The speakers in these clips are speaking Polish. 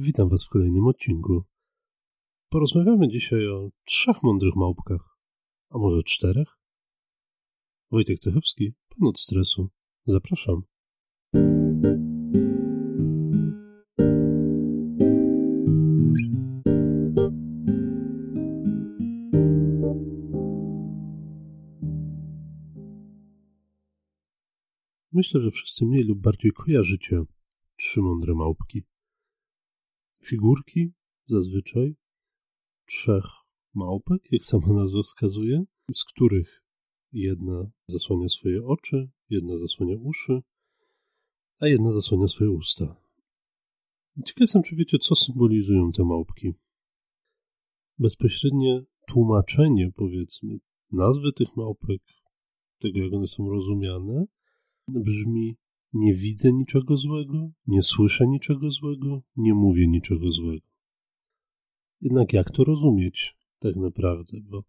Witam Was w kolejnym odcinku. Porozmawiamy dzisiaj o trzech mądrych małpkach. A może czterech? Wojtek Cechowski, pan od stresu. Zapraszam. Myślę, że wszyscy mniej lub bardziej kojarzycie trzy mądre małpki. Figurki zazwyczaj trzech małpek, jak sama nazwa wskazuje, z których jedna zasłania swoje oczy, jedna zasłania uszy, a jedna zasłania swoje usta. Ciekaw jestem, czy wiecie, co symbolizują te małpki. Bezpośrednie tłumaczenie, powiedzmy, nazwy tych małpek, tego jak one są rozumiane, brzmi: Nie widzę niczego złego, nie słyszę niczego złego, nie mówię niczego złego. Jednak jak to rozumieć tak naprawdę? Bo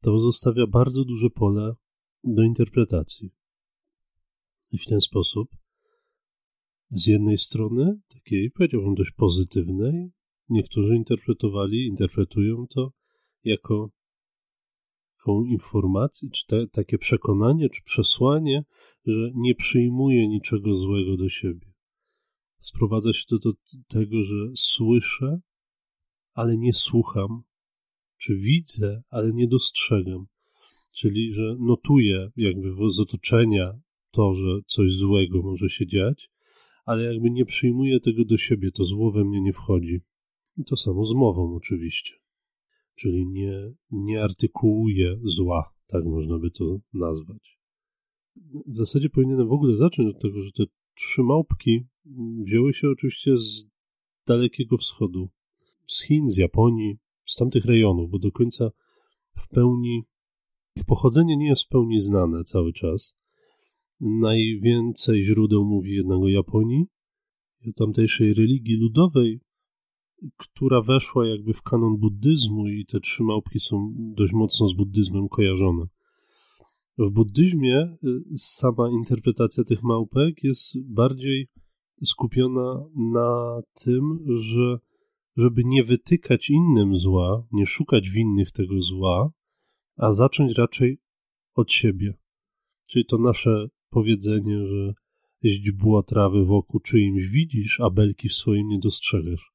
to zostawia bardzo duże pole do interpretacji. I w ten sposób, z jednej strony, takiej powiedziałbym dość pozytywnej, niektórzy interpretowali, interpretują to jako taką informację, czy te, takie przekonanie, czy przesłanie, że nie przyjmuję niczego złego do siebie. Sprowadza się to do tego, że słyszę, ale nie słucham, czy widzę, ale nie dostrzegam. Czyli, że notuję jakby z otoczenia to, że coś złego może się dziać, ale jakby nie przyjmuję tego do siebie, to zło we mnie nie wchodzi. I to samo z mową oczywiście. Czyli nie, nie artykułuję zła, tak można by to nazwać. W zasadzie powinienem w ogóle zacząć od tego, że te trzy małpki wzięły się oczywiście z dalekiego wschodu, z Chin, z Japonii, z tamtych rejonów, bo do końca w pełni ich pochodzenie nie jest w pełni znane cały czas. Najwięcej źródeł mówi jednak o Japonii, o tamtejszej religii ludowej, która weszła jakby w kanon buddyzmu i te trzy małpki są dość mocno z buddyzmem kojarzone. W buddyzmie y, sama interpretacja tych małpek jest bardziej skupiona na tym, że żeby nie wytykać innym zła, nie szukać winnych tego zła, a zacząć raczej od siebie. Czyli to nasze powiedzenie, że źdźbło trawy wokół czyimś widzisz, a belki w swoim nie dostrzegasz.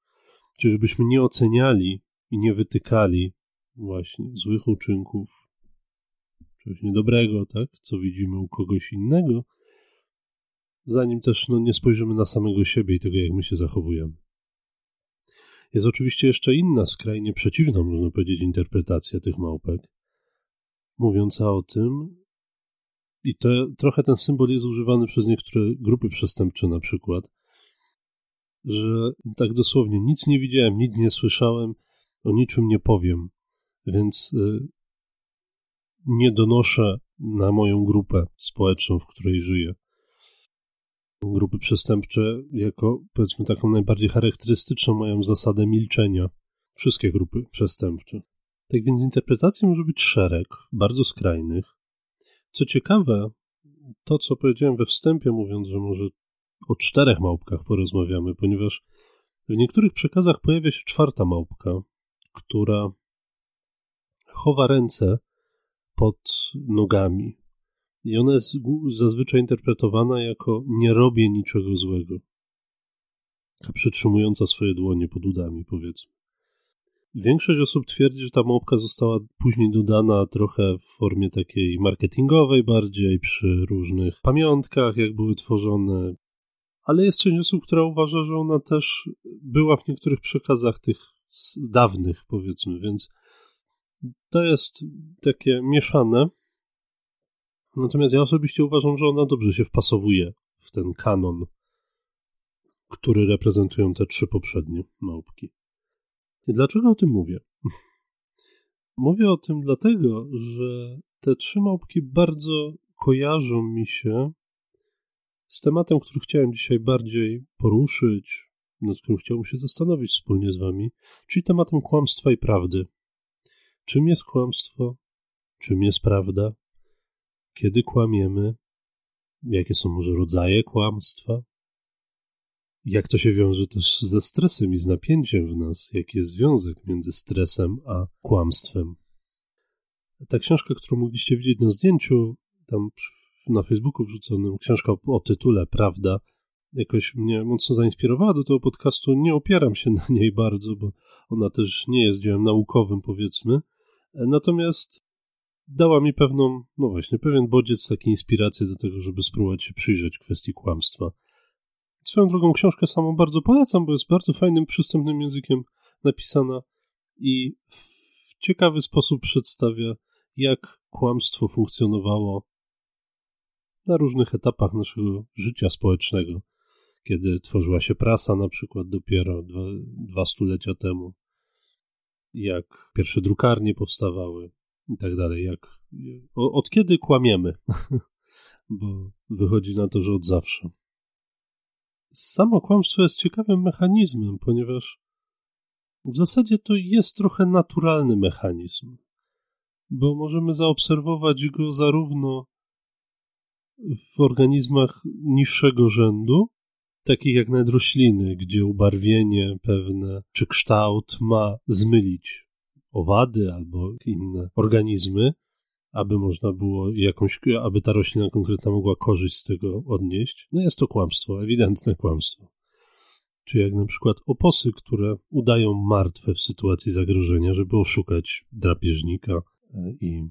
Czyli żebyśmy nie oceniali i nie wytykali właśnie złych uczynków, czegoś niedobrego, tak, co widzimy u kogoś innego, zanim też no, nie spojrzymy na samego siebie i tego, jak my się zachowujemy. Jest oczywiście jeszcze inna, skrajnie przeciwna, można powiedzieć, interpretacja tych małpek, mówiąca o tym, i to trochę ten symbol jest używany przez niektóre grupy przestępcze na przykład, że tak dosłownie nic nie widziałem, nic nie słyszałem, o niczym nie powiem, więc y, nie donoszę na moją grupę społeczną, w której żyję. Grupy przestępcze, jako powiedzmy taką najbardziej charakterystyczną, mają zasadę milczenia. Wszystkie grupy przestępcze. Tak więc interpretacji może być szereg, bardzo skrajnych. Co ciekawe, to co powiedziałem we wstępie, mówiąc, że może o czterech małpkach porozmawiamy, ponieważ w niektórych przekazach pojawia się czwarta małpka, która chowa ręce pod nogami. I ona jest zazwyczaj interpretowana jako nie robię niczego złego. Przytrzymująca swoje dłonie pod udami, powiedzmy. Większość osób twierdzi, że ta małpka została później dodana trochę w formie takiej marketingowej bardziej, przy różnych pamiątkach, jak były tworzone. Ale jest część osób, która uważa, że ona też była w niektórych przekazach tych dawnych, powiedzmy, więc to jest takie mieszane. Natomiast ja osobiście uważam, że ona dobrze się wpasowuje w ten kanon, który reprezentują te trzy poprzednie małpki. I dlaczego o tym mówię? mówię o tym dlatego, że te trzy małpki bardzo kojarzą mi się z tematem, który chciałem dzisiaj bardziej poruszyć, nad którym chciałbym się zastanowić wspólnie z Wami, czyli tematem kłamstwa i prawdy. Czym jest kłamstwo? Czym jest prawda? Kiedy kłamiemy? Jakie są może rodzaje kłamstwa? Jak to się wiąże też ze stresem i z napięciem w nas? Jaki jest związek między stresem a kłamstwem? Ta książka, którą mogliście widzieć na zdjęciu, tam na Facebooku wrzuconym, książka o tytule Prawda, jakoś mnie mocno zainspirowała do tego podcastu. Nie opieram się na niej bardzo, bo ona też nie jest dziełem naukowym, powiedzmy. Natomiast dała mi pewną, no właśnie, pewien bodziec, takiej inspiracji do tego, żeby spróbować się przyjrzeć kwestii kłamstwa. Swoją drogą książkę samą bardzo polecam, bo jest bardzo fajnym, przystępnym językiem napisana i w ciekawy sposób przedstawia, jak kłamstwo funkcjonowało na różnych etapach naszego życia społecznego kiedy tworzyła się prasa na przykład dopiero dwa, dwa stulecia temu, jak pierwsze drukarnie powstawały i tak dalej, jak od kiedy kłamiemy, bo wychodzi na to, że od zawsze. Samo kłamstwo jest ciekawym mechanizmem, ponieważ w zasadzie to jest trochę naturalny mechanizm, bo możemy zaobserwować go zarówno w organizmach niższego rzędu, takich jak nawet rośliny, gdzie ubarwienie pewne czy kształt ma zmylić owady albo inne organizmy, aby można było jakąś, aby ta roślina konkretna mogła korzyść z tego odnieść. No jest to kłamstwo, ewidentne kłamstwo. Czy jak na przykład oposy, które udają martwe w sytuacji zagrożenia, żeby oszukać drapieżnika e, i,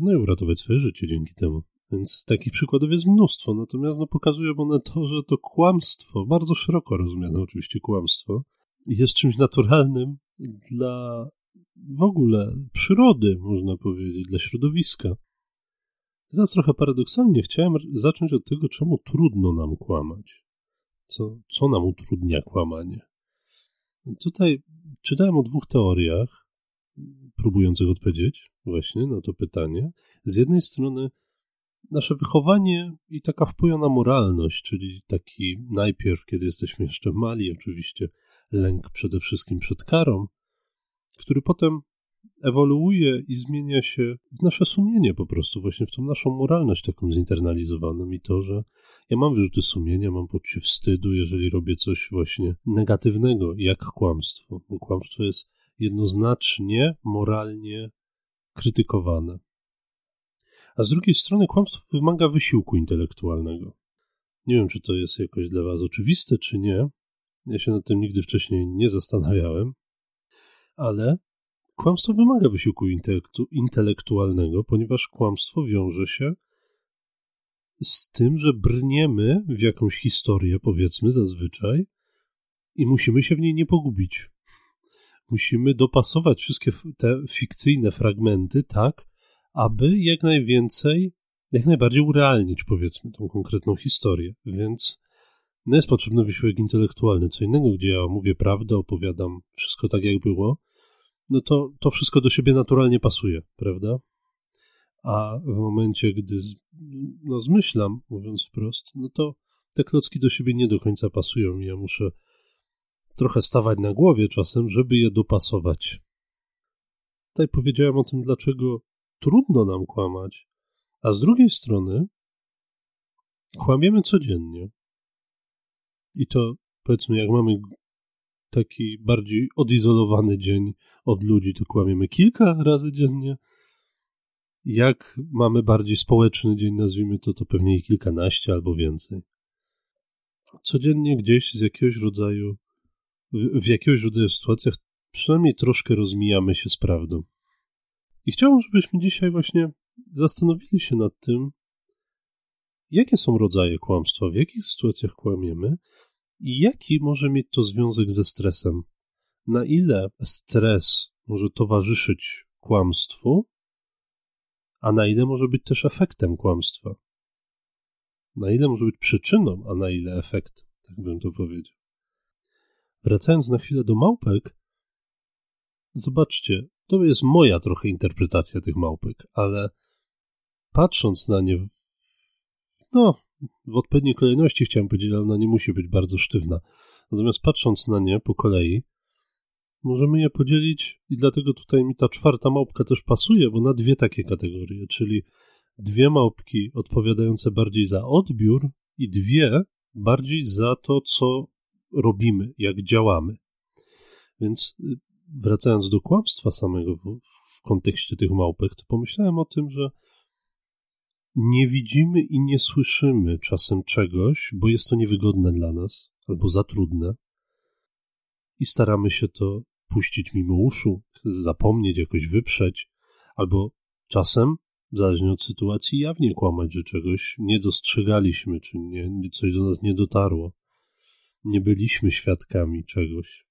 no i uratować swoje życie dzięki temu. Więc takich przykładów jest mnóstwo, natomiast no, pokazują one to, że to kłamstwo, bardzo szeroko rozumiane oczywiście kłamstwo, jest czymś naturalnym dla w ogóle przyrody, można powiedzieć, dla środowiska. Teraz trochę paradoksalnie chciałem zacząć od tego, czemu trudno nam kłamać. Co, co nam utrudnia kłamanie? Tutaj czytałem o dwóch teoriach, próbujących odpowiedzieć właśnie na to pytanie. Z jednej strony nasze wychowanie i taka wpojona moralność, czyli taki najpierw, kiedy jesteśmy jeszcze mali, oczywiście lęk przede wszystkim przed karą, który potem ewoluuje i zmienia się w nasze sumienie po prostu, właśnie w tą naszą moralność taką zinternalizowaną i to, że ja mam wyrzuty sumienia, mam poczucie wstydu, jeżeli robię coś właśnie negatywnego, jak kłamstwo, bo kłamstwo jest jednoznacznie moralnie krytykowane a z drugiej strony kłamstwo wymaga wysiłku intelektualnego. Nie wiem, czy to jest jakoś dla Was oczywiste, czy nie. Ja się nad tym nigdy wcześniej nie zastanawiałem, ale kłamstwo wymaga wysiłku intelektu intelektualnego, ponieważ kłamstwo wiąże się z tym, że brniemy w jakąś historię, powiedzmy zazwyczaj, i musimy się w niej nie pogubić. Musimy dopasować wszystkie te fikcyjne fragmenty tak, aby jak najwięcej, jak najbardziej urealnić, powiedzmy, tą konkretną historię. Więc no jest potrzebny wysiłek intelektualny. Co innego, gdzie ja mówię prawdę, opowiadam wszystko tak, jak było, no to to wszystko do siebie naturalnie pasuje, prawda? A w momencie, gdy z, no, zmyślam, mówiąc wprost, no to te klocki do siebie nie do końca pasują i ja muszę trochę stawać na głowie czasem, żeby je dopasować. Tutaj powiedziałem o tym, dlaczego trudno nam kłamać, a z drugiej strony kłamiemy codziennie. I to powiedzmy, jak mamy taki bardziej odizolowany dzień od ludzi, to kłamiemy kilka razy dziennie. Jak mamy bardziej społeczny dzień, nazwijmy to, to pewnie i kilkanaście albo więcej. Codziennie gdzieś z jakiegoś rodzaju, w, w jakiegoś rodzaju sytuacjach przynajmniej troszkę rozmijamy się z prawdą. I chciałbym, żebyśmy dzisiaj właśnie zastanowili się nad tym, jakie są rodzaje kłamstwa, w jakich sytuacjach kłamiemy i jaki może mieć to związek ze stresem. Na ile stres może towarzyszyć kłamstwu, a na ile może być też efektem kłamstwa. Na ile może być przyczyną, a na ile efektem, tak bym to powiedział. Wracając na chwilę do małpek, zobaczcie, to jest moja trochę interpretacja tych małpek, ale patrząc na nie, no, w odpowiedniej kolejności chciałem powiedzieć, ale ona nie musi być bardzo sztywna. Natomiast patrząc na nie po kolei, możemy je podzielić i dlatego tutaj mi ta czwarta małpka też pasuje, bo na dwie takie kategorie, czyli dwie małpki odpowiadające bardziej za odbiór i dwie bardziej za to, co robimy, jak działamy. Więc y, wracając do kłamstwa samego w, kontekście tych małpek, to pomyślałem o tym, że nie widzimy i nie słyszymy czasem czegoś, bo jest to niewygodne dla nas albo za trudne i staramy się to puścić mimo uszu, zapomnieć, jakoś wyprzeć, albo czasem, zależnie od sytuacji, jawnie kłamać, że czegoś nie dostrzegaliśmy, czy nie, coś do nas nie dotarło. Nie byliśmy świadkami czegoś.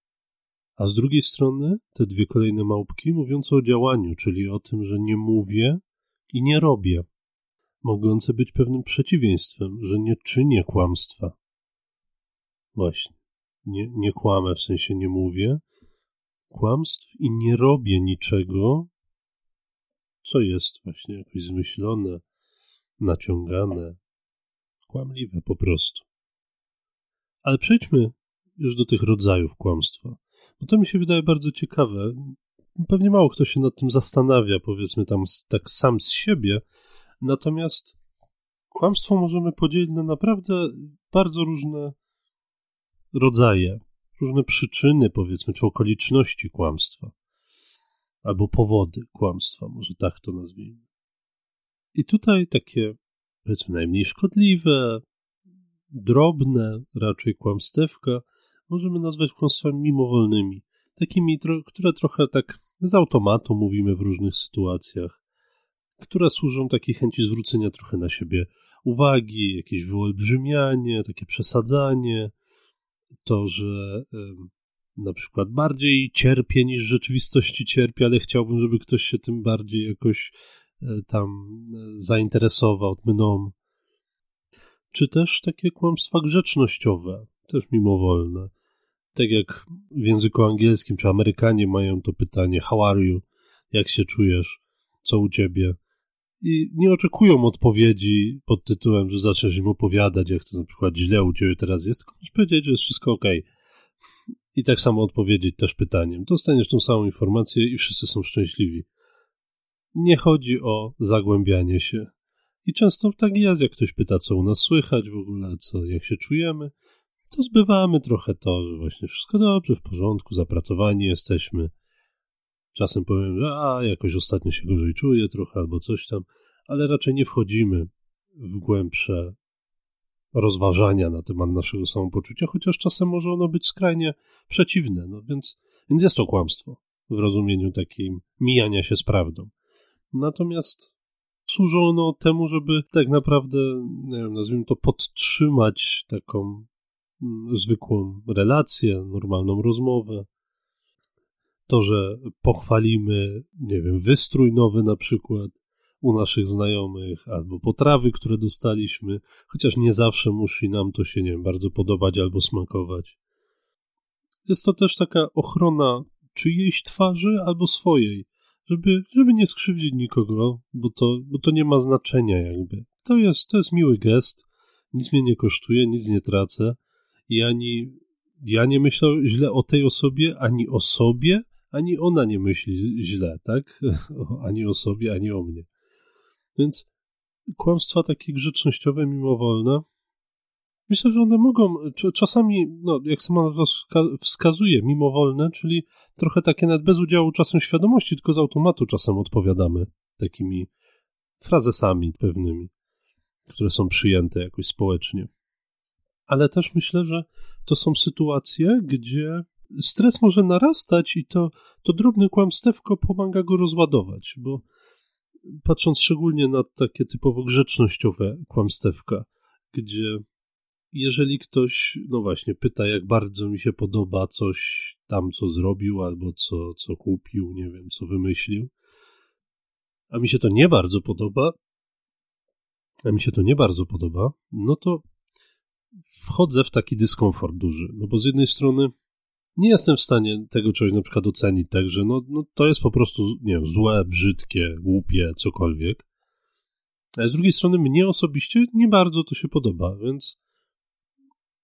A z drugiej strony te dwie kolejne małpki mówiące o działaniu, czyli o tym, że nie mówię i nie robię, mogące być pewnym przeciwieństwem, że nie czynię kłamstwa. Właśnie. Nie, nie kłamę, w sensie nie mówię kłamstw i nie robię niczego, co jest właśnie jakoś zmyślone, naciągane, kłamliwe po prostu. Ale przejdźmy już do tych rodzajów kłamstwa, bo to mi się wydaje bardzo ciekawe. Pewnie mało kto się nad tym zastanawia, powiedzmy tam tak sam z siebie, natomiast kłamstwo możemy podzielić na naprawdę bardzo różne rodzaje, różne przyczyny, powiedzmy, czy okoliczności kłamstwa, albo powody kłamstwa, może tak to nazwijmy. I tutaj takie, powiedzmy, najmniej szkodliwe, drobne raczej kłamstewka możemy nazwać kłamstwami mimowolnymi, takimi, które trochę tak z automatu mówimy w różnych sytuacjach, które służą takiej chęci zwrócenia trochę na siebie uwagi, jakieś wyolbrzymianie, takie przesadzanie, to, że na przykład bardziej cierpię niż w rzeczywistości cierpię, ale chciałbym, żeby ktoś się tym bardziej jakoś e, tam e, zainteresował mną. Czy też takie kłamstwa grzecznościowe, też mimowolne. Tak jak w języku angielskim, czy Amerykanie mają to pytanie how are you? Jak się czujesz? Co u ciebie? i nie oczekują odpowiedzi pod tytułem, że zaczniesz im opowiadać, jak to na przykład źle u ciebie teraz jest, tylko możesz powiedzieć, że jest wszystko ok. I tak samo odpowiedzieć też pytaniem. Dostaniesz tą samą informację i wszyscy są szczęśliwi. Nie chodzi o zagłębianie się. I często tak jest, jak ktoś pyta, co u nas słychać w ogóle, co, jak się czujemy, to zbywamy trochę to, że właśnie wszystko dobrze, w porządku, zapracowani jesteśmy, Czasem powiem, że a, jakoś ostatnio się gorzej czuję trochę albo coś tam, ale raczej nie wchodzimy w głębsze rozważania na temat naszego samopoczucia, chociaż czasem może ono być skrajnie przeciwne. No więc, więc jest to kłamstwo w rozumieniu takim mijania się z prawdą. Natomiast służy ono temu, żeby tak naprawdę, nie wiem, nazwijmy to, podtrzymać taką zwykłą relację, normalną rozmowę, to, że pochwalimy, nie wiem, wystrój nowy na przykład u naszych znajomych, albo potrawy, które dostaliśmy, chociaż nie zawsze musi nam to się, nie wiem, bardzo podobać albo smakować. Jest to też taka ochrona czyjejś twarzy albo swojej, żeby, żeby nie skrzywdzić nikogo, bo to, bo to nie ma znaczenia jakby. To jest, to jest miły gest, nic mnie nie kosztuje, nic nie tracę i ani ja nie myślę źle o tej osobie, ani o sobie, ani ona nie myśli źle, tak? ani o sobie, ani o mnie. Więc kłamstwa takie grzecznościowe, mimowolne, myślę, że one mogą, czasami, no, jak sama wskazuje, mimowolne, czyli trochę takie nawet bez udziału czasem świadomości, tylko z automatu czasem odpowiadamy takimi frazesami pewnymi, które są przyjęte jakoś społecznie. Ale też myślę, że to są sytuacje, gdzie stres może narastać i to, to drobne kłamstewko pomaga go rozładować, bo patrząc szczególnie na takie typowo grzecznościowe kłamstewka, gdzie jeżeli ktoś, no właśnie, pyta, jak bardzo mi się podoba coś tam, co zrobił, albo co, co kupił, nie wiem, co wymyślił, a mi się to nie bardzo podoba, a mi się to nie bardzo podoba, no to wchodzę w taki dyskomfort duży. No bo z jednej strony nie jestem w stanie tego czegoś na przykład ocenić, także no, no to jest po prostu, nie wiem, złe, brzydkie, głupie, cokolwiek. Ale z drugiej strony mnie osobiście nie bardzo to się podoba, więc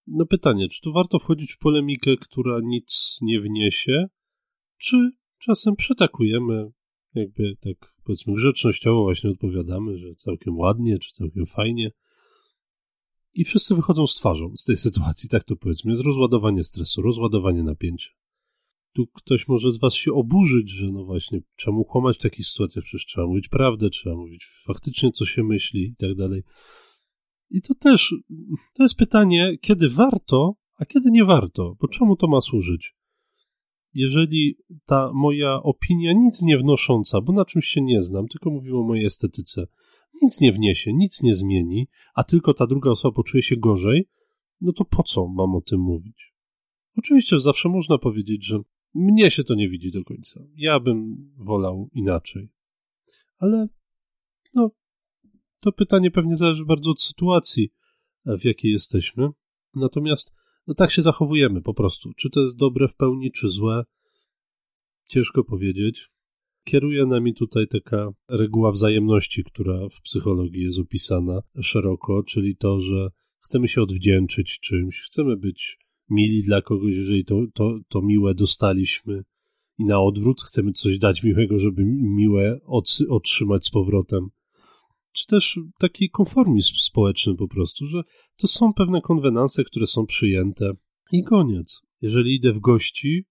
no pytanie, czy tu warto wchodzić w polemikę, która nic nie wniesie, czy czasem przytakujemy, jakby tak powiedzmy grzecznościowo właśnie odpowiadamy, że całkiem ładnie, czy całkiem fajnie. I wszyscy wychodzą z twarzą z tej sytuacji, tak to powiedzmy. Jest rozładowanie stresu, rozładowanie napięcia. Tu ktoś może z was się oburzyć, że no właśnie, czemu kłamać w takich sytuacjach? Przecież trzeba mówić prawdę, trzeba mówić faktycznie, co się myśli i tak dalej. I to też, to jest pytanie, kiedy warto, a kiedy nie warto, bo czemu to ma służyć? Jeżeli ta moja opinia, nic nie wnosząca, bo na czymś się nie znam, tylko mówił o mojej estetyce, nic nie wniesie, nic nie zmieni, a tylko ta druga osoba poczuje się gorzej, no to po co mam o tym mówić? Oczywiście zawsze można powiedzieć, że mnie się to nie widzi do końca. Ja bym wolał inaczej. Ale no, to pytanie pewnie zależy bardzo od sytuacji, w jakiej jesteśmy. Natomiast no tak się zachowujemy po prostu. Czy to jest dobre w pełni, czy złe? Ciężko powiedzieć. Kieruje nami tutaj taka reguła wzajemności, która w psychologii jest opisana szeroko, czyli to, że chcemy się odwdzięczyć czymś, chcemy być mili dla kogoś, jeżeli to, to, to miłe dostaliśmy i na odwrót chcemy coś dać miłego, żeby miłe otrzymać z powrotem. Czy też taki konformizm społeczny po prostu, że to są pewne konwenanse, które są przyjęte i koniec. Jeżeli idę w gości,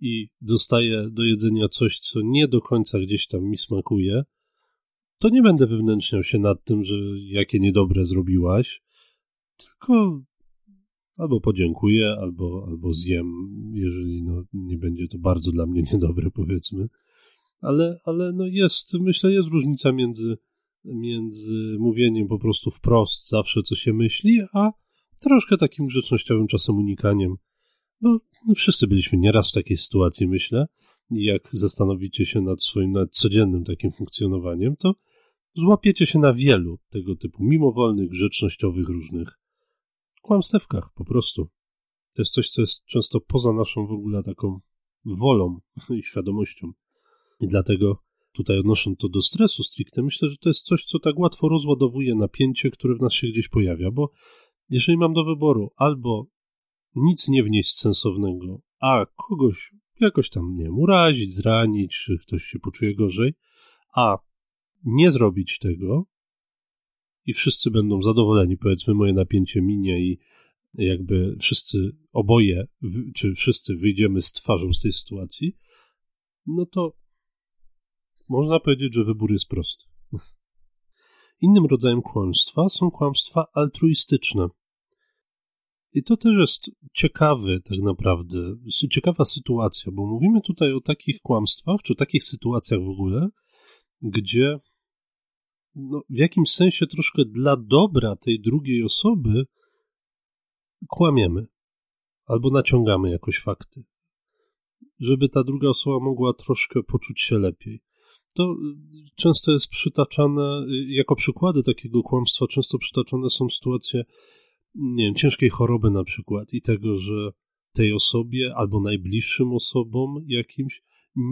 i dostaję do jedzenia coś, co nie do końca gdzieś tam mi smakuje, to nie będę wewnętrzniał się nad tym, że jakie niedobre zrobiłaś, tylko albo podziękuję, albo, albo zjem, jeżeli no, nie będzie to bardzo dla mnie niedobre, powiedzmy. Ale, ale no jest, myślę, jest różnica między, między mówieniem po prostu wprost zawsze, co się myśli, a troszkę takim grzecznościowym czasem unikaniem bo no, wszyscy byliśmy nieraz w takiej sytuacji, myślę. I jak zastanowicie się nad swoim codziennym takim funkcjonowaniem, to złapiecie się na wielu tego typu mimowolnych, grzecznościowych różnych kłamstewkach po prostu. To jest coś, co jest często poza naszą w ogóle taką wolą i świadomością. I dlatego tutaj odnosząc to do stresu stricte, myślę, że to jest coś, co tak łatwo rozładowuje napięcie, które w nas się gdzieś pojawia, bo jeżeli mam do wyboru albo nic nie wnieść sensownego, a kogoś jakoś tam, nie wiem, urazić, zranić, czy ktoś się poczuje gorzej, a nie zrobić tego i wszyscy będą zadowoleni, powiedzmy, moje napięcie minie i jakby wszyscy, oboje, czy wszyscy wyjdziemy z twarzą z tej sytuacji, no to można powiedzieć, że wybór jest prosty. Innym rodzajem kłamstwa są kłamstwa altruistyczne. I to też jest ciekawy, tak naprawdę, ciekawa sytuacja, bo mówimy tutaj o takich kłamstwach, czy o takich sytuacjach w ogóle, gdzie no, w jakimś sensie troszkę dla dobra tej drugiej osoby kłamiemy albo naciągamy jakoś fakty, żeby ta druga osoba mogła troszkę poczuć się lepiej. To często jest przytaczane, jako przykłady takiego kłamstwa, często przytaczane są sytuacje nie wiem, ciężkiej choroby na przykład i tego, że tej osobie albo najbliższym osobom jakimś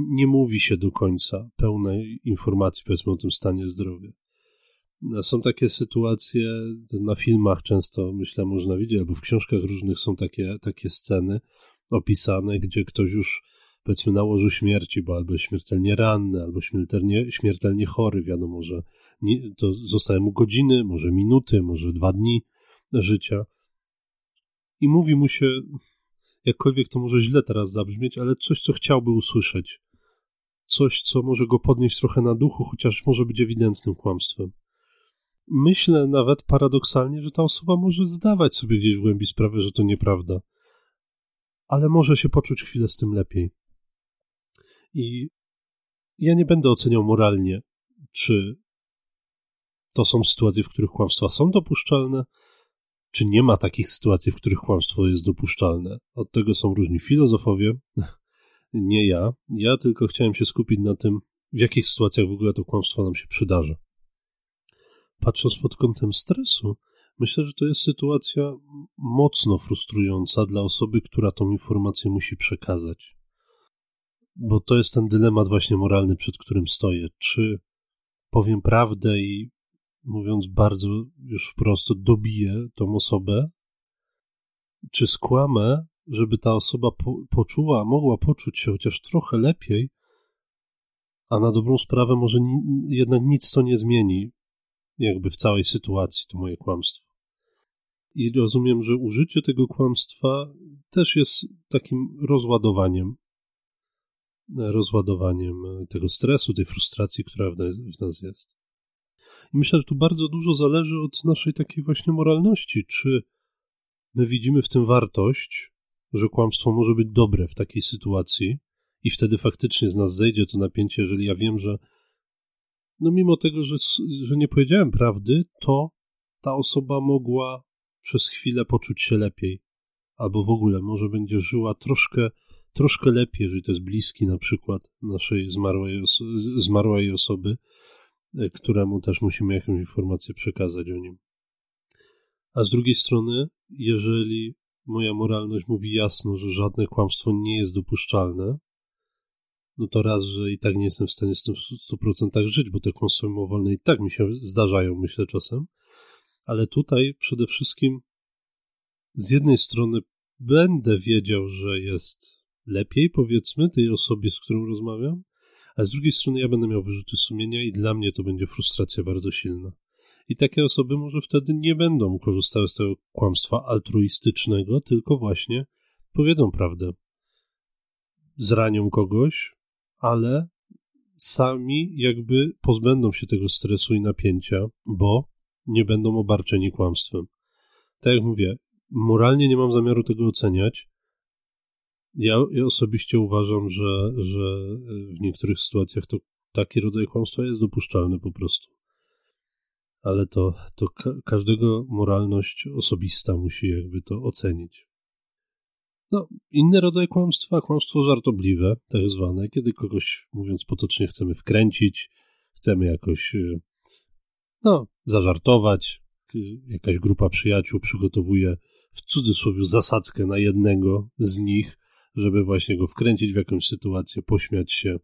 nie mówi się do końca pełnej informacji, powiedzmy, o tym stanie zdrowia. Są takie sytuacje, na filmach często, myślę, można widzieć, albo w książkach różnych są takie, takie sceny opisane, gdzie ktoś już, powiedzmy, na łożu śmierci, bo albo śmiertelnie ranny, albo śmiertelnie, śmiertelnie chory, wiadomo, że nie, to zostają mu godziny, może minuty, może dwa dni, życia. I mówi mu się, jakkolwiek to może źle teraz zabrzmieć, ale coś, co chciałby usłyszeć. Coś, co może go podnieść trochę na duchu, chociaż może być ewidentnym kłamstwem. Myślę nawet paradoksalnie, że ta osoba może zdawać sobie gdzieś w głębi sprawę, że to nieprawda, ale może się poczuć chwilę z tym lepiej. I ja nie będę oceniał moralnie, czy to są sytuacje, w których kłamstwa są dopuszczalne, czy nie ma takich sytuacji, w których kłamstwo jest dopuszczalne. Od tego są różni filozofowie, nie ja. Ja tylko chciałem się skupić na tym, w jakich sytuacjach w ogóle to kłamstwo nam się przydarza. Patrząc pod kątem stresu, Myślę, że to jest sytuacja mocno frustrująca dla osoby, która tą informację musi przekazać. Bo to jest ten dylemat właśnie moralny, przed którym stoję. Czy powiem prawdę i mówiąc bardzo już wprost, dobiję tą osobę, czy skłamę, żeby ta osoba po, poczuła, mogła poczuć się chociaż trochę lepiej, a na dobrą sprawę może ni jednak nic to nie zmieni, jakby w całej sytuacji, to moje kłamstwo. I rozumiem, że użycie tego kłamstwa też jest takim rozładowaniem, rozładowaniem tego stresu, tej frustracji, która w nas jest. I myślę, że tu bardzo dużo zależy od naszej takiej właśnie moralności, czy my widzimy w tym wartość, że kłamstwo może być dobre w takiej sytuacji i wtedy faktycznie z nas zejdzie to napięcie, jeżeli ja wiem, że no mimo tego, że, że nie powiedziałem prawdy, to ta osoba mogła przez chwilę poczuć się lepiej, albo w ogóle może będzie żyła troszkę, troszkę lepiej, jeżeli to jest bliski na przykład naszej zmarłej, zmarłej osoby, któremu też musimy jakąś informację przekazać o nim. A z drugiej strony, jeżeli moja moralność mówi jasno, że żadne kłamstwo nie jest dopuszczalne, no to raz, że i tak nie jestem w stanie z tym w 100% żyć, bo te kłamstwa mimowolne i tak mi się zdarzają, myślę czasem. Ale tutaj przede wszystkim z jednej strony będę wiedział, że jest lepiej, powiedzmy, tej osobie, z którą rozmawiam, a z drugiej strony ja będę miał wyrzuty sumienia i dla mnie to będzie frustracja bardzo silna. I takie osoby może wtedy nie będą korzystały z tego kłamstwa altruistycznego, tylko właśnie powiedzą prawdę. Zranią kogoś, ale sami jakby pozbędą się tego stresu i napięcia, bo nie będą obarczeni kłamstwem. Tak jak mówię, moralnie nie mam zamiaru tego oceniać. Ja, ja osobiście uważam, że, że w niektórych sytuacjach to taki rodzaj kłamstwa jest dopuszczalny po prostu ale to, to ka każdego moralność osobista musi jakby to ocenić. No, inny rodzaj kłamstwa, kłamstwo żartobliwe, tak zwane, kiedy kogoś, mówiąc potocznie, chcemy wkręcić, chcemy jakoś, e, no, zażartować. Jakaś grupa przyjaciół przygotowuje w cudzysłowie zasadzkę na jednego z nich, żeby właśnie go wkręcić w jakąś sytuację, pośmiać się.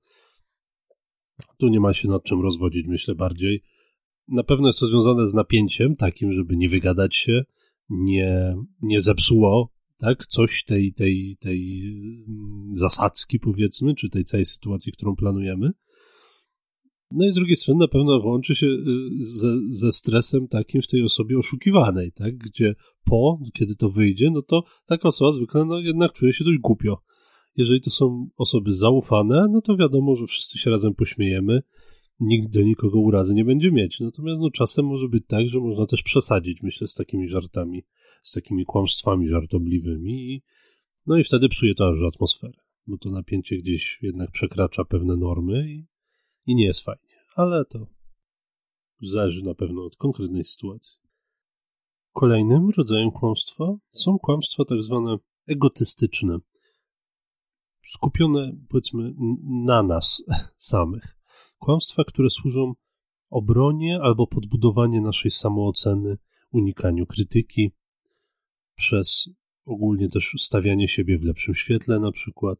Tu nie ma się nad czym rozwodzić, myślę bardziej na pewno jest to związane z napięciem takim, żeby nie wygadać się, nie, nie zepsuło tak, coś tej, tej, tej mm, zasadzki, powiedzmy, czy tej całej sytuacji, którą planujemy. No i z drugiej strony na pewno łączy się y, ze, ze stresem takim w tej osobie oszukiwanej, tak, gdzie po, kiedy to wyjdzie, no to taka osoba zwykle no, jednak czuje się dość głupio. Jeżeli to są osoby zaufane, no to wiadomo, że wszyscy się razem pośmiejemy, nikt do nikogo urazy nie będzie mieć. Natomiast no, czasem może być tak, że można też przesadzić, myślę, z takimi żartami, z takimi kłamstwami żartobliwymi i no i wtedy psuje to aż atmosferę, bo to napięcie gdzieś jednak przekracza pewne normy i, i nie jest fajnie. Ale to zależy na pewno od konkretnej sytuacji. Kolejnym rodzajem kłamstwa są kłamstwa tak zwane egotystyczne, skupione powiedzmy na nas samych. Kłamstwa, które służą obronie albo podbudowanie naszej samooceny, unikaniu krytyki, przez ogólnie też stawianie siebie w lepszym świetle na przykład.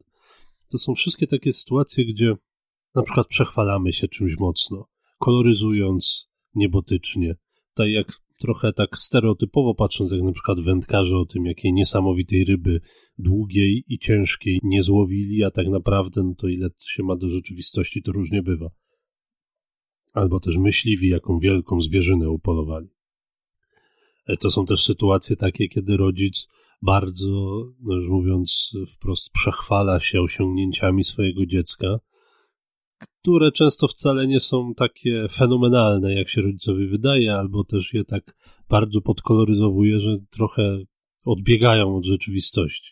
To są wszystkie takie sytuacje, gdzie na przykład przechwalamy się czymś mocno, koloryzując niebotycznie, tak jak trochę tak stereotypowo patrząc, jak na przykład wędkarze o tym, jakiej niesamowitej ryby długiej i ciężkiej nie złowili, a tak naprawdę no to ile się ma do rzeczywistości, to różnie bywa albo też myśliwi, jaką wielką zwierzynę upolowali. E, to są też sytuacje takie, kiedy rodzic bardzo, no już mówiąc wprost, przechwala się osiągnięciami swojego dziecka, które często wcale nie są takie fenomenalne, jak się rodzicowi wydaje, albo też je tak bardzo podkoloryzowuje, że trochę odbiegają od rzeczywistości.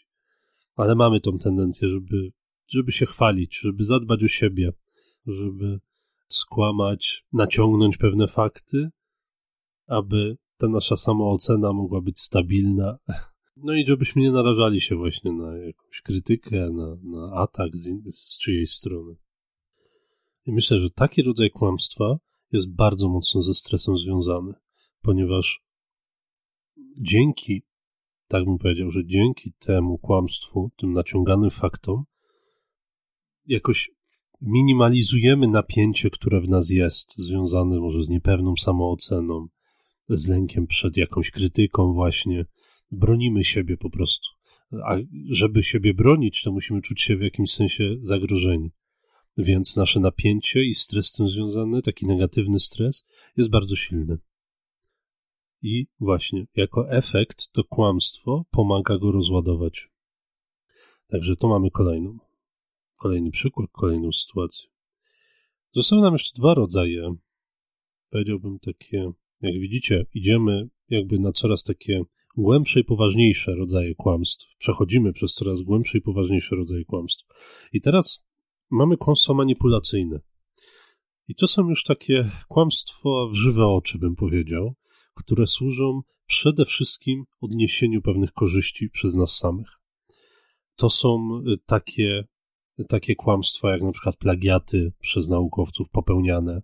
Ale mamy tą tendencję, żeby, żeby się chwalić, żeby zadbać o siebie, żeby skłamać, naciągnąć pewne fakty, aby ta nasza samoocena mogła być stabilna. No i żebyśmy nie narażali się właśnie na jakąś krytykę, na, na atak z, z czyjejś strony. I myślę, że taki rodzaj kłamstwa jest bardzo mocno ze stresem związany, ponieważ dzięki, tak bym powiedział, że dzięki temu kłamstwu, tym naciąganym faktom, jakoś minimalizujemy napięcie, które w nas jest, związane może z niepewną samooceną, z lękiem przed jakąś krytyką, właśnie. Bronimy siebie po prostu. A żeby siebie bronić, to musimy czuć się w jakimś sensie zagrożeni. Więc nasze napięcie i stres z tym związany, taki negatywny stres, jest bardzo silny. I właśnie, jako efekt, to kłamstwo pomaga go rozładować. Także to mamy kolejną. Kolejny przykład, kolejną sytuację. Zostały nam jeszcze dwa rodzaje, powiedziałbym takie, jak widzicie, idziemy jakby na coraz takie głębsze i poważniejsze rodzaje kłamstw. Przechodzimy przez coraz głębsze i poważniejsze rodzaje kłamstw. I teraz mamy kłamstwa manipulacyjne. I to są już takie kłamstwa w żywe oczy, bym powiedział, które służą przede wszystkim odniesieniu pewnych korzyści przez nas samych. To są y, takie, takie kłamstwa, jak na przykład plagiaty przez naukowców popełniane,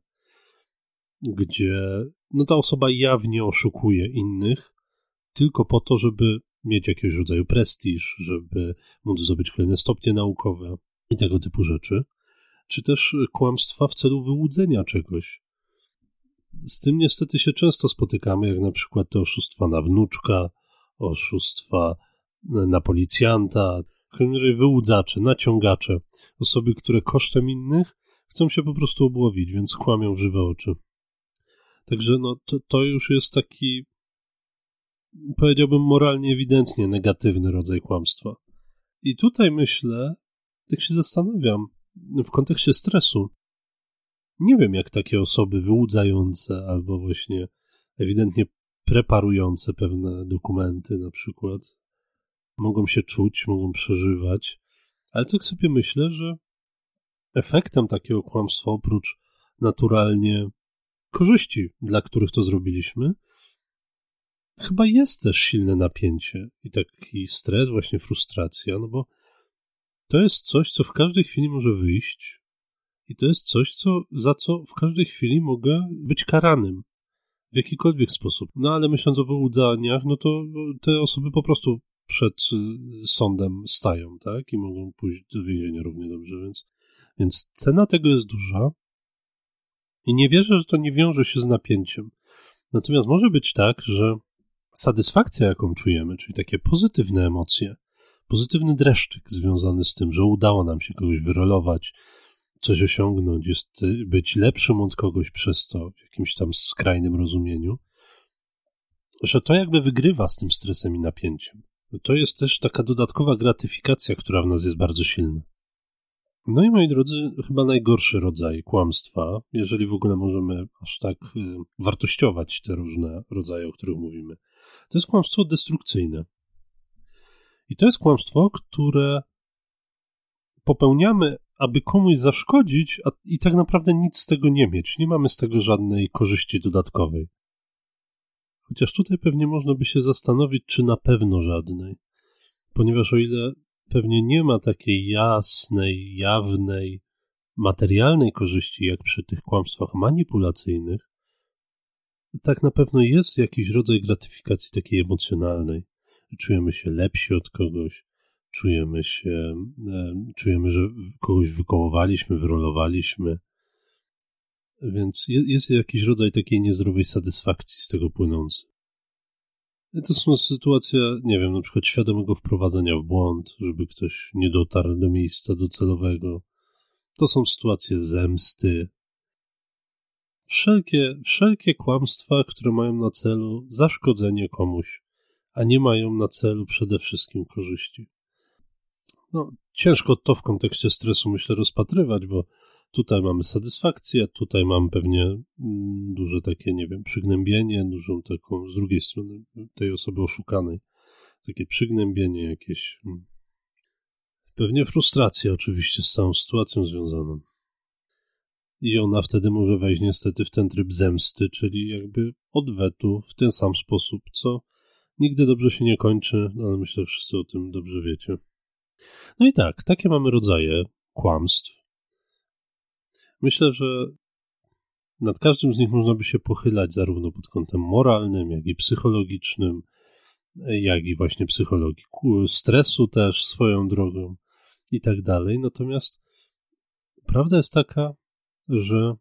gdzie no ta osoba jawnie oszukuje innych, tylko po to, żeby mieć jakiegoś rodzaju prestiż, żeby móc zdobyć kolejne stopnie naukowe i tego typu rzeczy, czy też kłamstwa w celu wyłudzenia czegoś. Z tym niestety się często spotykamy, jak na przykład te oszustwa na wnuczka, oszustwa na policjanta, razie wyłudzacze, naciągacze, osoby, które kosztem innych chcą się po prostu obłowić, więc kłamią w żywe oczy. Także no, to, to już jest taki, powiedziałbym, moralnie ewidentnie negatywny rodzaj kłamstwa. I tutaj myślę, tak się zastanawiam, w kontekście stresu, nie wiem, jak takie osoby wyłudzające albo właśnie ewidentnie preparujące pewne dokumenty, na przykład, mogą się czuć, mogą przeżywać, ale tak sobie myślę, że efektem takiego kłamstwa, oprócz naturalnie korzyści, dla których to zrobiliśmy, chyba jest też silne napięcie i taki stres, właśnie frustracja, no bo to jest coś, co w każdej chwili może wyjść i to jest coś, co, za co w każdej chwili mogę być karanym w jakikolwiek sposób. No ale myśląc o wyłudzaniach, no to te osoby po prostu przed y, sądem stają, tak? I mogą pójść do więzienia równie dobrze, więc, więc cena tego jest duża i nie wierzę, że to nie wiąże się z napięciem. Natomiast może być tak, że satysfakcja, jaką czujemy, czyli takie pozytywne emocje, pozytywny dreszczyk związany z tym, że udało nam się kogoś wyrolować, coś osiągnąć, jest być lepszym od kogoś przez to w jakimś tam skrajnym rozumieniu, że to jakby wygrywa z tym stresem i napięciem. To jest też taka dodatkowa gratyfikacja, która w nas jest bardzo silna. No i moi drodzy, chyba najgorszy rodzaj kłamstwa, jeżeli w ogóle możemy aż tak y, wartościować te różne rodzaje, o których mówimy, to jest kłamstwo destrukcyjne. I to jest kłamstwo, które popełniamy, aby komuś zaszkodzić, a i tak naprawdę nic z tego nie mieć. Nie mamy z tego żadnej korzyści dodatkowej. Chociaż tutaj pewnie można by się zastanowić, czy na pewno żadnej. Ponieważ o ile pewnie nie ma takiej jasnej, jawnej, materialnej korzyści, jak przy tych kłamstwach manipulacyjnych, tak na pewno jest jakiś rodzaj gratyfikacji takiej emocjonalnej. Czujemy się lepsi od kogoś, czujemy się, e, czujemy, że kogoś wykołowaliśmy, wyrolowaliśmy. Więc jest jakiś rodzaj takiej niezdrowej satysfakcji z tego płynący. To są sytuacje, nie wiem, na przykład świadomego wprowadzenia w błąd, żeby ktoś nie dotarł do miejsca docelowego. To są sytuacje zemsty. Wszelkie, wszelkie kłamstwa, które mają na celu zaszkodzenie komuś, a nie mają na celu przede wszystkim korzyści. No, ciężko to w kontekście stresu, myślę, rozpatrywać, bo Tutaj mamy satysfakcję, tutaj mamy pewnie mm, duże takie, nie wiem, przygnębienie, dużą taką, z drugiej strony tej osoby oszukanej, takie przygnębienie jakieś. Mm. Pewnie frustracja oczywiście z całą sytuacją związaną. I ona wtedy może wejść niestety w ten tryb zemsty, czyli jakby odwetu w ten sam sposób, co nigdy dobrze się nie kończy, ale myślę, że wszyscy o tym dobrze wiecie. No i tak, takie mamy rodzaje kłamstw, Myślę, że nad każdym z nich można by się pochylać zarówno pod kątem moralnym, jak i psychologicznym, jak i właśnie psychologii, stresu też swoją drogą i tak dalej. Natomiast prawda jest taka, że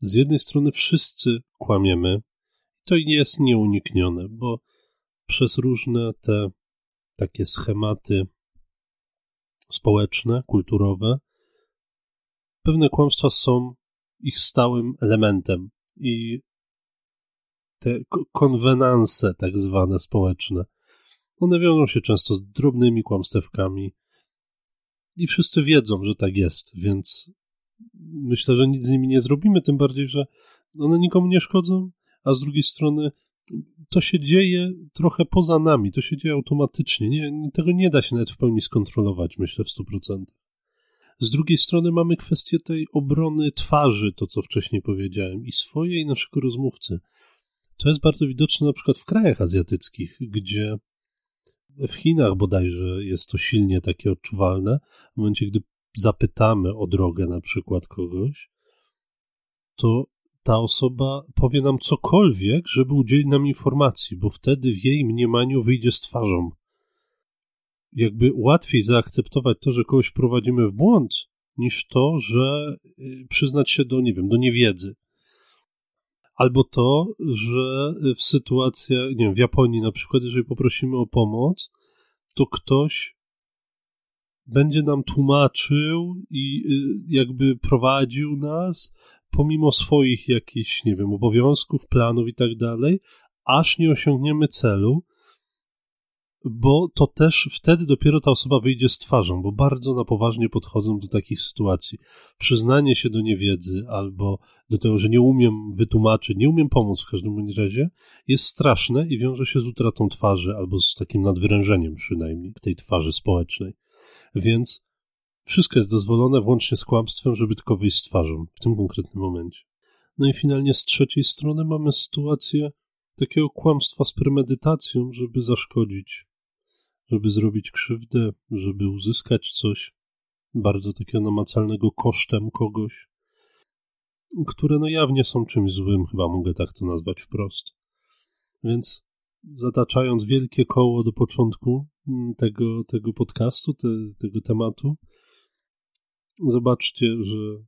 z jednej strony wszyscy kłamiemy, to jest nieuniknione, bo przez różne te takie schematy społeczne, kulturowe, pewne kłamstwa są ich stałym elementem i te konwenanse tak zwane społeczne, one wiążą się często z drobnymi kłamstewkami i wszyscy wiedzą, że tak jest, więc myślę, że nic z nimi nie zrobimy, tym bardziej, że one nikomu nie szkodzą, a z drugiej strony to się dzieje trochę poza nami, to się dzieje automatycznie. Nie, tego nie da się nawet w pełni skontrolować, myślę, w 100%. Z drugiej strony mamy kwestię tej obrony twarzy, to co wcześniej powiedziałem, i swojej i naszego rozmówcy. To jest bardzo widoczne na przykład w krajach azjatyckich, gdzie w Chinach bodajże jest to silnie takie odczuwalne. W momencie, gdy zapytamy o drogę na przykład kogoś, to ta osoba powie nam cokolwiek, żeby udzielić nam informacji, bo wtedy w jej mniemaniu wyjdzie z twarzą. Jakby łatwiej zaakceptować to, że kogoś prowadzimy w błąd, niż to, że y, przyznać się do, nie wiem, do niewiedzy. Albo to, że w sytuacjach, nie wiem, w Japonii na przykład, jeżeli poprosimy o pomoc, to ktoś będzie nam tłumaczył i y, jakby prowadził nas, pomimo swoich jakichś, nie wiem, obowiązków, planów i tak dalej, aż nie osiągniemy celu, bo to też wtedy dopiero ta osoba wyjdzie z twarzą, bo bardzo na poważnie podchodzą do takich sytuacji. Przyznanie się do niewiedzy albo do tego, że nie umiem wytłumaczyć, nie umiem pomóc w każdym razie, jest straszne i wiąże się z utratą twarzy albo z takim nadwyrężeniem przynajmniej tej twarzy społecznej. Więc wszystko jest dozwolone, włącznie z kłamstwem, żeby tylko wyjść z twarzą w tym konkretnym momencie. No i finalnie z trzeciej strony mamy sytuację takiego kłamstwa z premedytacją, żeby zaszkodzić, żeby zrobić krzywdę, żeby uzyskać coś bardzo takiego namacalnego kosztem kogoś, które no jawnie są czymś złym, chyba mogę tak to nazwać wprost. Więc zataczając wielkie koło do początku tego, tego podcastu, te, tego tematu, zobaczcie, że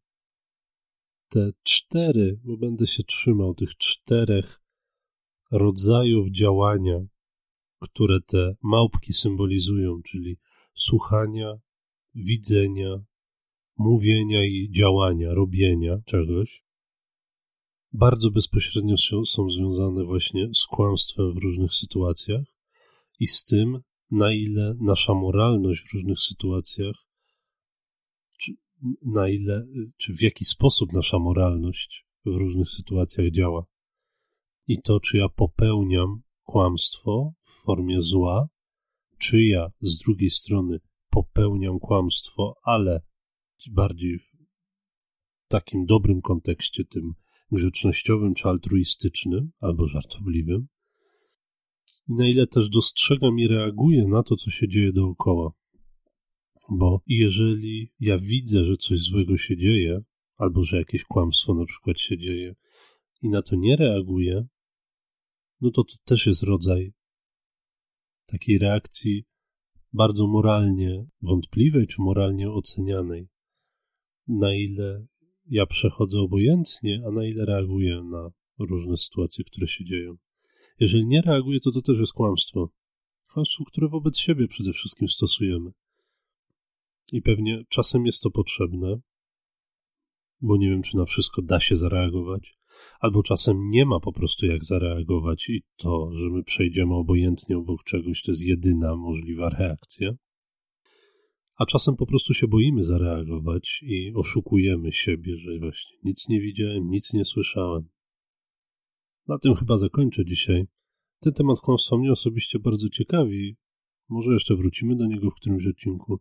te cztery, bo będę się trzymał tych czterech rodzajów działania, które te małpki symbolizują, czyli słuchania, widzenia, mówienia i działania, robienia czegoś, bardzo bezpośrednio są związane właśnie z kłamstwem w różnych sytuacjach i z tym, na ile nasza moralność w różnych sytuacjach na ile, czy w jaki sposób nasza moralność w różnych sytuacjach działa. I to, czy ja popełniam kłamstwo w formie zła, czy ja z drugiej strony popełniam kłamstwo, ale bardziej w takim dobrym kontekście, tym grzecznościowym czy altruistycznym, albo żartobliwym, na ile też dostrzegam i reaguję na to, co się dzieje dookoła. Bo jeżeli ja widzę, że coś złego się dzieje, albo że jakieś kłamstwo na przykład się dzieje i na to nie reaguję, no to to też jest rodzaj takiej reakcji bardzo moralnie wątpliwej czy moralnie ocenianej. Na ile ja przechodzę obojętnie, a na ile reaguję na różne sytuacje, które się dzieją. Jeżeli nie reaguję, to to też jest kłamstwo. Kłamstwo, które wobec siebie przede wszystkim stosujemy. I pewnie czasem jest to potrzebne, bo nie wiem, czy na wszystko da się zareagować, albo czasem nie ma po prostu jak zareagować i to, że my przejdziemy obojętnie obok czegoś, to jest jedyna możliwa reakcja. A czasem po prostu się boimy zareagować i oszukujemy siebie, że właśnie nic nie widziałem, nic nie słyszałem. Na tym chyba zakończę dzisiaj. Ten temat kłamstwa mnie osobiście bardzo ciekawi. Może jeszcze wrócimy do niego w którymś odcinku.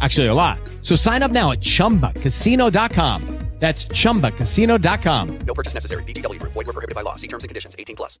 Actually, a lot. So sign up now at chumbacasino.com. That's chumbacasino.com. No purchase necessary. Group. Void were prohibited by law. See terms and conditions. 18 plus.